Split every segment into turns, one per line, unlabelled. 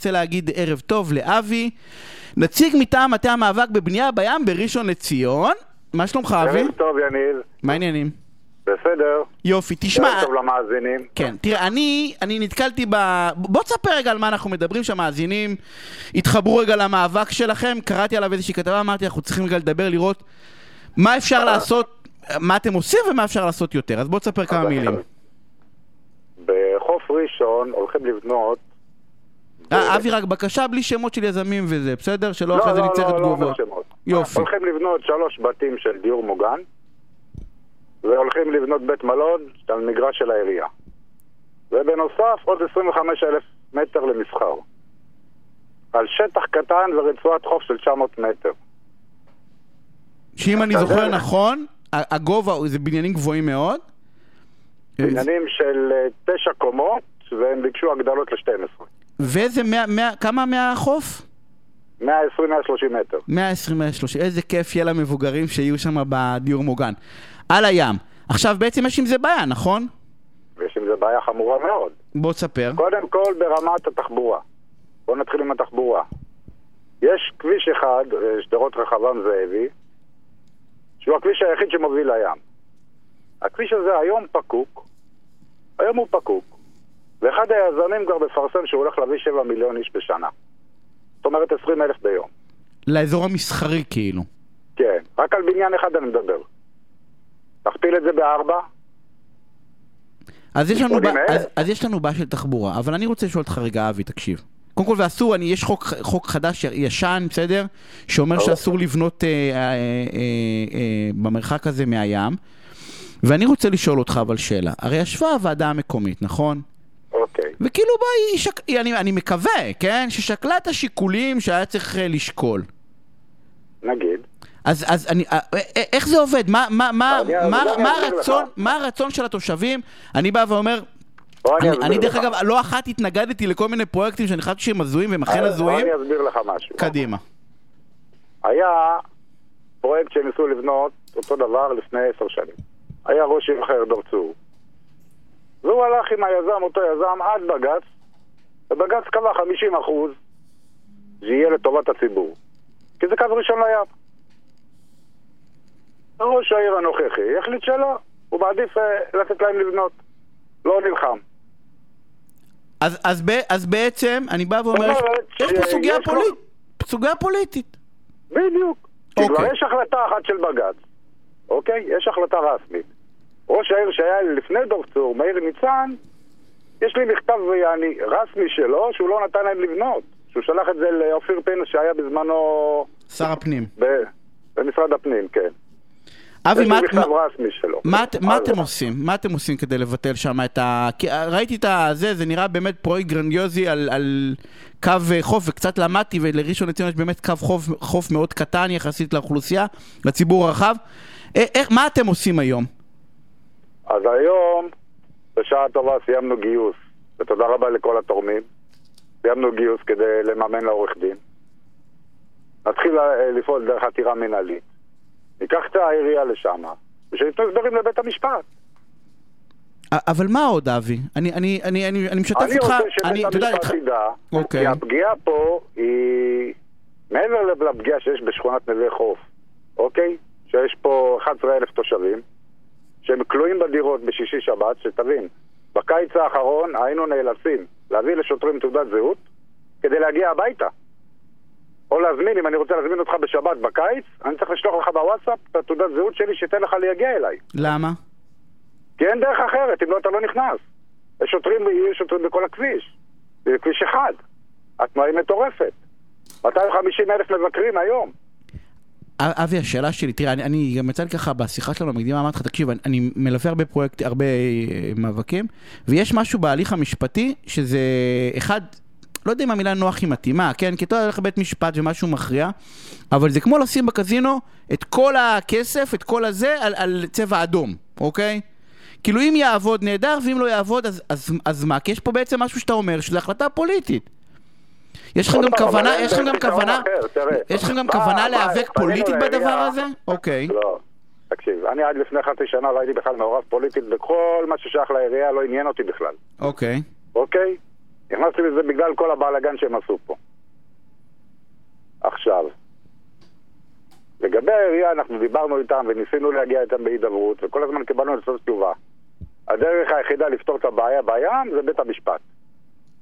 רוצה להגיד ערב טוב לאבי, נציג מטעם מטה המאבק בבנייה בים בראשון לציון. מה שלומך אבי?
ערב טוב יניב,
מה העניינים?
בסדר.
יופי, תשמע,
ערב טוב למאזינים.
כן, תראה, אני, אני נתקלתי ב... בוא תספר רגע על מה אנחנו מדברים, שהמאזינים יתחברו רגע למאבק שלכם, קראתי עליו איזושהי כתבה, אמרתי, אנחנו צריכים רגע לדבר, לראות מה אפשר לעשות, מה אתם עושים ומה אפשר לעשות יותר, אז בוא תספר כמה מילים.
בחוף ראשון הולכים לבנות...
אה, אבי, רק בקשה בלי שמות של יזמים וזה, בסדר? שלא
לא,
אחרי זה
לא,
נצטרך
לא, לא
תגובות. יופי.
הולכים לבנות שלוש בתים של דיור מוגן, והולכים לבנות בית מלון על מגרש של העירייה. ובנוסף עוד 25 אלף מטר למסחר. על שטח קטן ורצועת חוף של 900 מטר.
שאם אני זוכר. נכון, הגובה זה בניינים גבוהים מאוד.
בניינים של אה, תשע קומות, והם ביקשו הגדלות ל-12.
ואיזה, מאה- מאה- כמה מהחוף?
120-130 מטר.
120, 130, איזה כיף יהיה למבוגרים שיהיו שם בדיור מוגן. על הים. עכשיו בעצם יש עם זה בעיה, נכון?
ויש עם זה בעיה חמורה מאוד.
בוא תספר.
קודם כל ברמת התחבורה. בואו נתחיל עם התחבורה. יש כביש אחד, אה, שדרות רחבעם זאבי, שהוא הכביש היחיד שמוביל לים. הכביש הזה היום פקוק, היום הוא פקוק, ואחד היזמים כבר מפרסם שהוא הולך להביא 7 מיליון איש בשנה. זאת אומרת 20 אלף ביום.
לאזור המסחרי כאילו.
כן, רק על בניין אחד אני מדבר. תכפיל את זה בארבע,
אז יש לנו, בע-. אז, אז יש לנו בעיה של תחבורה, אבל אני רוצה לשאול אותך רגע, אבי, תקשיב. קודם כל, ואסור, אני, יש חוק, חוק חדש, ישן, בסדר? שאומר. שאסור לבנות אה, אה, אה, אה, במרחק הזה מהים. ואני רוצה לשאול אותך אבל שאלה. הרי ישבה הוועדה המקומית, נכון? וכאילו בא, היא שק... היא- אני, אני מקווה, כן? ששקלה את השיקולים שהיה צריך אה, לשקול.
נגיד.
אז, אז אני, אה, אה, איך זה עובד? מה, מה, מה,
אז
מה, מה, הרצון. מה הרצון של התושבים? אני בא ואומר,
אני
אני, דרך. אגב, לא אחת התנגדתי לכל מיני פרויקטים שאני חשבתי שהם הזויים והם אכן הזויים.
אני אסביר לך משהו.
קדימה.
היה פרויקט שניסו לבנות אותו דבר לפני עשר שנים. היה ראש עיר אחר, דור צור. והוא הלך עם היזם, אותו יזם, עד בג"ץ, ובג"ץ קבע 50 אחוז שיהיה לטובת הציבור. כי זה קו ראשון לים. ראש העיר הנוכחי החליט שלא, הוא מעדיף אה, לתת להם לבנות. לא נלחם.
אז, אז, ב, אז בעצם, אני בא ואומר, יש, פה סוגיה פוליטית. סוגיה פוליטית.
בדיוק.
אוקיי.
כבר יש החלטה אחת של בג"ץ, אוקיי? יש החלטה רשמית. ראש העיר שהיה לפני דור צור, מאיר ניצן, יש לי מכתב יעני, רשמי שלו, שהוא לא נתן להם לבנות. שהוא שלח את זה לאופיר פינס שהיה בזמנו
שר הפנים.
ב... במשרד הפנים, כן.
אבי, מה, מה. מה, מה אתם עושים? מה אתם עושים כדי לבטל שם את ה... ראיתי את הזה, זה נראה באמת פרויקט גרנדיוזי על, על קו אה, חוף, וקצת למדתי, ולראשון לציון יש באמת קו חוף, חוף מאוד קטן יחסית לאוכלוסייה, לציבור הרחב. אה, איך, מה אתם עושים היום?
אז היום, בשעה טובה, סיימנו גיוס. ותודה רבה לכל התורמים. סיימנו גיוס כדי לממן לעורך דין. נתחיל אה, לפעול דרך עתירה מנהלית. ניקח את העירייה לשם, ושניתנו הסברים לבית המשפט.
אבל מה עוד, אבי? אני, אני, אני, אני, אני משתף
אני
אותך...
רוצה
אני,
שבית
אתה יודע,
המשפט ידע,
אוקיי.
כי הפגיעה פה היא מעבר לפגיעה שיש בשכונת נווה חוף, אוקיי? שיש פה 11,000 תושבים, שהם כלואים בדירות בשישי שבת, שתבין, בקיץ האחרון היינו נאלצים להביא לשוטרים תעודת זהות כדי להגיע הביתה. או להזמין, אם אני רוצה להזמין אותך בשבת בקיץ, אני צריך לשלוח לך בוואטסאפ את התעודת זהות שלי שייתן לך להגיע אליי.
למה?
כי אין דרך אחרת, אם לא אתה לא נכנס. יש שוטרים, יהיו שוטרים בכל הכביש. זה כביש אחד. התנועה היא מטורפת. 250 אלף מבקרים היום.
אבי, השאלה שלי, תראה, אני, אני גם יצא לי ככה בשיחה שלנו המקדימה, אמרתי לך, תקשיב, אני, אני מלווה הרבה פרויקט, הרבה אה, מאבקים, ויש משהו בהליך המשפטי, שזה אחד, לא יודע אם המילה נוח היא מתאימה, כן? כי אתה הולך לבית משפט ומשהו מכריע, אבל זה כמו לשים בקזינו את כל הכסף, את כל הזה, על, על צבע אדום, אוקיי? כאילו אם יעבוד נהדר, ואם לא יעבוד, אז, אז, אז מה? כי יש פה בעצם משהו שאתה אומר, שזו החלטה פוליטית. יש לכם גם כוונה, יש לכם גם כוונה. יש לכם גם כוונה להיאבק פוליטית בדבר הזה? אוקיי.
לא. תקשיב, אני עד לפני חצי שנה לא הייתי בכלל מעורב פוליטית בכל מה ששייך לעירייה, לא עניין אותי בכלל.
אוקיי.
אוקיי? נכנסתי לזה בגלל כל הבלאגן שהם עשו פה. עכשיו, לגבי העירייה, אנחנו דיברנו איתם וניסינו להגיע איתם בהידברות, וכל הזמן קיבלנו לצאת תשובה. הדרך היחידה לפתור את הבעיה בים זה בית המשפט.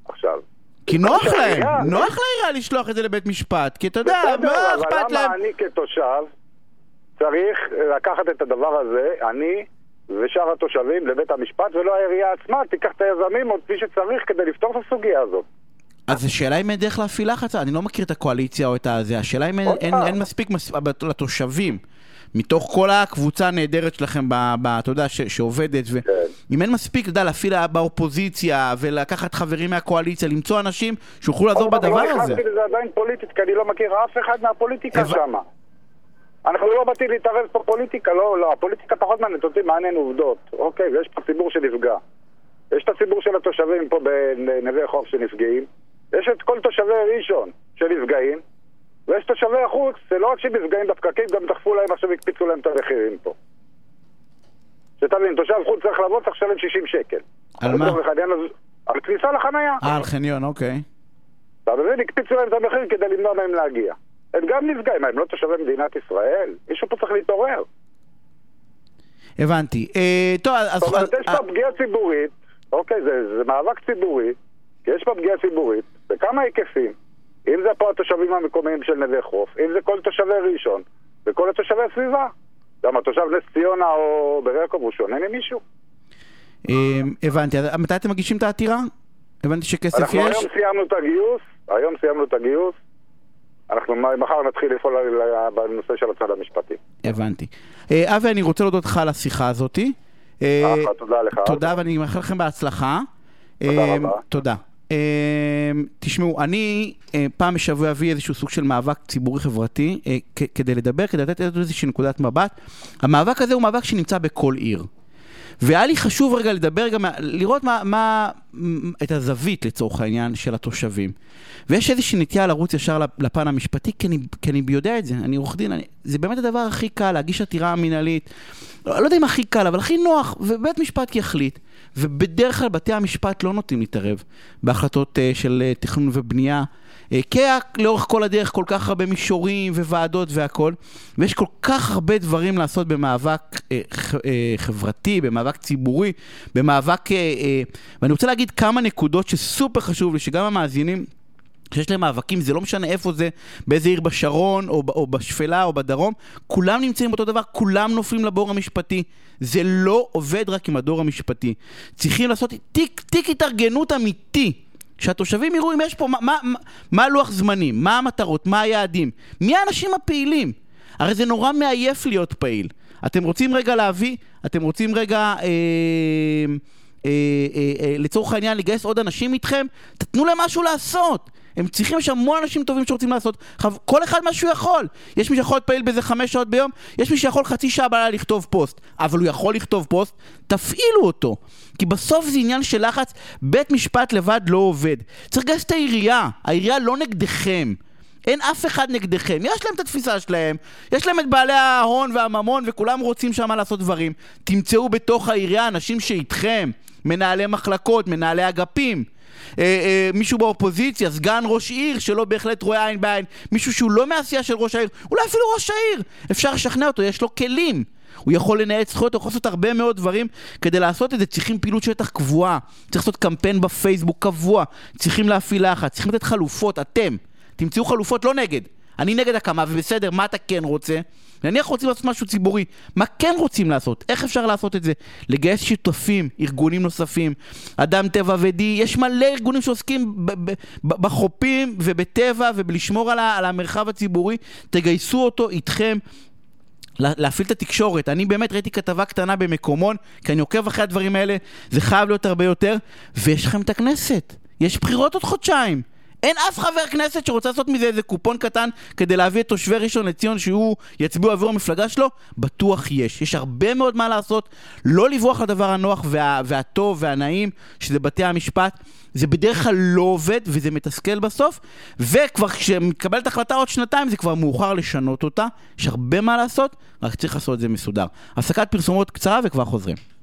עכשיו.
כי נוח להם, נוח לעירייה לשלוח את זה לבית משפט, כי אתה יודע,
בסדר,
מה
אבל
אכפת להם?
למה אני כתושב צריך לקחת את הדבר הזה, אני ושאר התושבים, לבית המשפט, ולא העירייה עצמה תיקח את היזמים או כפי שצריך כדי לפתור את הסוגיה הזאת.
אז השאלה אם אין דרך להפעיל לחץ, אני לא מכיר את הקואליציה או את הזה, השאלה אם אין-
עוד
אין
פעם.
אין מספיק מס- לתושבים. מתוך כל הקבוצה הנהדרת שלכם, ב- ב- אתה יודע, ש- שעובדת,
כן.
ואם אין מספיק, אתה יודע, להפעיל באופוזיציה ולקחת חברים מהקואליציה, למצוא אנשים שיוכלו לעזור
עוד פעם,
בדבר
לא
הזה.
נכנסתי לזה עדיין פוליטית, כי אני לא מכיר אף אחד מהפוליטיקה
הבנ-
שם. אנחנו לא באתי להתערב פה פוליטיקה, לא, לא, הפוליטיקה פחות מעניינת אותי, מעניין עובדות. אוקיי, ויש פה ציבור שנפגע. יש את הציבור של התושבים פה בנווה חוף שנפגעים, יש את כל תושבי ראשון שנפגעים, ויש תושבי החוץ, שלא רק שנפגעים בפקקים, גם דחפו להם עכשיו, הקפיצו להם את המחירים פה. שתבין, תושב חוץ צריך לבוא, צריך לשלם 60 שקל.
על מה?
הזה- על כניסה לחנייה.
אה, על חניון, אוקיי.
אתה מבין? הקפיצו להם את המחיר כדי למנוע מהם להגיע. הם גם נפגעים, הם לא תושבי מדינת ישראל? מישהו פה צריך להתעורר.
הבנתי. אה, טוב, אז...
זאת אומרת, יש פה פגיעה ציבורית, אוקיי, זה, זה מאבק ציבורי, יש פה פגיעה ציבורית, בכמה היקפים. אם זה פה התושבים המקומיים של נווה חוף, אם זה כל תושבי ראשון, וכל התושבי הסביבה. גם התושב נס ציונה או ברקוב הוא שונה ממישהו.
אה, הבנתי, מתי אתם מגישים את העתירה? הבנתי שכסף
אנחנו
יש?
היום סיימנו את הגיוס, היום סיימנו את הגיוס, אנחנו מחר נתחיל לפעול בנושא של הצד המשפטי.
הבנתי. אה, אבי, אני רוצה להודות לך על השיחה הזאתי. אה,
אחלה, תודה לך.
תודה, ואני מאחל לכם בהצלחה.
תודה
אה,
רבה.
תודה. אה, תשמעו, אני אה, פעם בשבוע אביא איזשהו סוג של מאבק ציבורי חברתי אה, כדי לדבר, כדי לתת איזושהי נקודת מבט. המאבק הזה הוא מאבק שנמצא בכל עיר. והיה לי חשוב רגע לדבר גם, לראות מה, מה, את הזווית לצורך העניין של התושבים. ויש איזושהי נטייה לרוץ ישר לפ- לפן המשפטי, כי אני, כי אני יודע את זה, אני עורך דין, אני, זה באמת הדבר הכי קל, להגיש עתירה מינהלית, לא, לא יודע אם הכי קל, אבל הכי נוח, ובית משפט יחליט. ובדרך כלל בתי המשפט לא נוטים להתערב בהחלטות uh, של uh, תכנון ובנייה. אה, כי לאורך כל הדרך כל כך הרבה מישורים וועדות והכל, ויש כל כך הרבה דברים לעשות במאבק אה, אה, חברתי, במאבק ציבורי, במאבק... אה, אה, ואני רוצה להגיד כמה נקודות שסופר חשוב לי, שגם המאזינים... שיש להם מאבקים, זה לא משנה איפה זה, באיזה עיר בשרון, או, או בשפלה, או בדרום, כולם נמצאים באותו דבר, כולם נופלים לבור המשפטי. זה לא עובד רק עם הדור המשפטי. צריכים לעשות תיק, תיק התארגנות אמיתי. שהתושבים יראו אם יש פה, מה, מה, מה הלוח זמנים, מה המטרות, מה היעדים, מי האנשים הפעילים. הרי זה נורא מעייף להיות פעיל. אתם רוצים רגע להביא, אתם רוצים רגע, אה, אה, אה, אה, לצורך העניין, לגייס עוד אנשים איתכם, תתנו להם משהו לעשות. הם צריכים, יש המון אנשים טובים שרוצים לעשות, כל אחד מה שהוא יכול. יש מי שיכול להיות פעיל באיזה חמש שעות ביום, יש מי שיכול חצי שעה בלילה לכתוב פוסט, אבל הוא יכול לכתוב פוסט, תפעילו אותו. כי בסוף זה עניין של לחץ, בית משפט לבד לא עובד. צריך לגייס את העירייה, העירייה לא נגדכם. אין אף אחד נגדכם, יש להם את התפיסה שלהם, יש להם את בעלי ההון והממון וכולם רוצים שם לעשות דברים. תמצאו בתוך העירייה אנשים שאיתכם, מנהלי מחלקות, מנהלי אגפים. אה, אה, מישהו באופוזיציה, סגן ראש עיר שלא בהחלט רואה עין בעין, מישהו שהוא לא מעשייה של ראש העיר, אולי אפילו ראש העיר, אפשר לשכנע אותו, יש לו כלים. הוא יכול לנהל זכויות, הוא יכול לעשות הרבה מאוד דברים כדי לעשות את זה. צריכים פעילות שטח קבועה, צריך לעשות קמפיין בפייסבוק קבוע, צריכים להפעיל לחץ, צריכים לתת חלופות, אתם. תמצאו חלופות, לא נגד. אני נגד הקמה, ובסדר, מה אתה כן רוצה? נניח רוצים לעשות משהו ציבורי, מה כן רוצים לעשות? איך אפשר לעשות את זה? לגייס שותפים, ארגונים נוספים, אדם טבע ודי, יש מלא ארגונים שעוסקים בחופים ובטבע ובלשמור על, על המרחב הציבורי, תגייסו אותו איתכם. לה- להפעיל את התקשורת. אני באמת ראיתי כתבה קטנה במקומון, כי אני עוקב אחרי הדברים האלה, זה חייב להיות הרבה יותר, ויש לכם את הכנסת. יש בחירות עוד חודשיים. אין אף חבר כנסת שרוצה לעשות מזה איזה קופון קטן כדי להביא את תושבי ראשון לציון שהוא יצביעו עבור המפלגה שלו? בטוח יש. יש הרבה מאוד מה לעשות. לא לברוח לדבר הנוח וה, והטוב והנעים, שזה בתי המשפט. זה בדרך כלל לא עובד וזה מתסכל בסוף, וכבר כשמתקבלת החלטה עוד שנתיים זה כבר מאוחר לשנות אותה. יש הרבה מה לעשות, רק צריך לעשות את זה מסודר. הפסקת פרסומות קצרה וכבר חוזרים.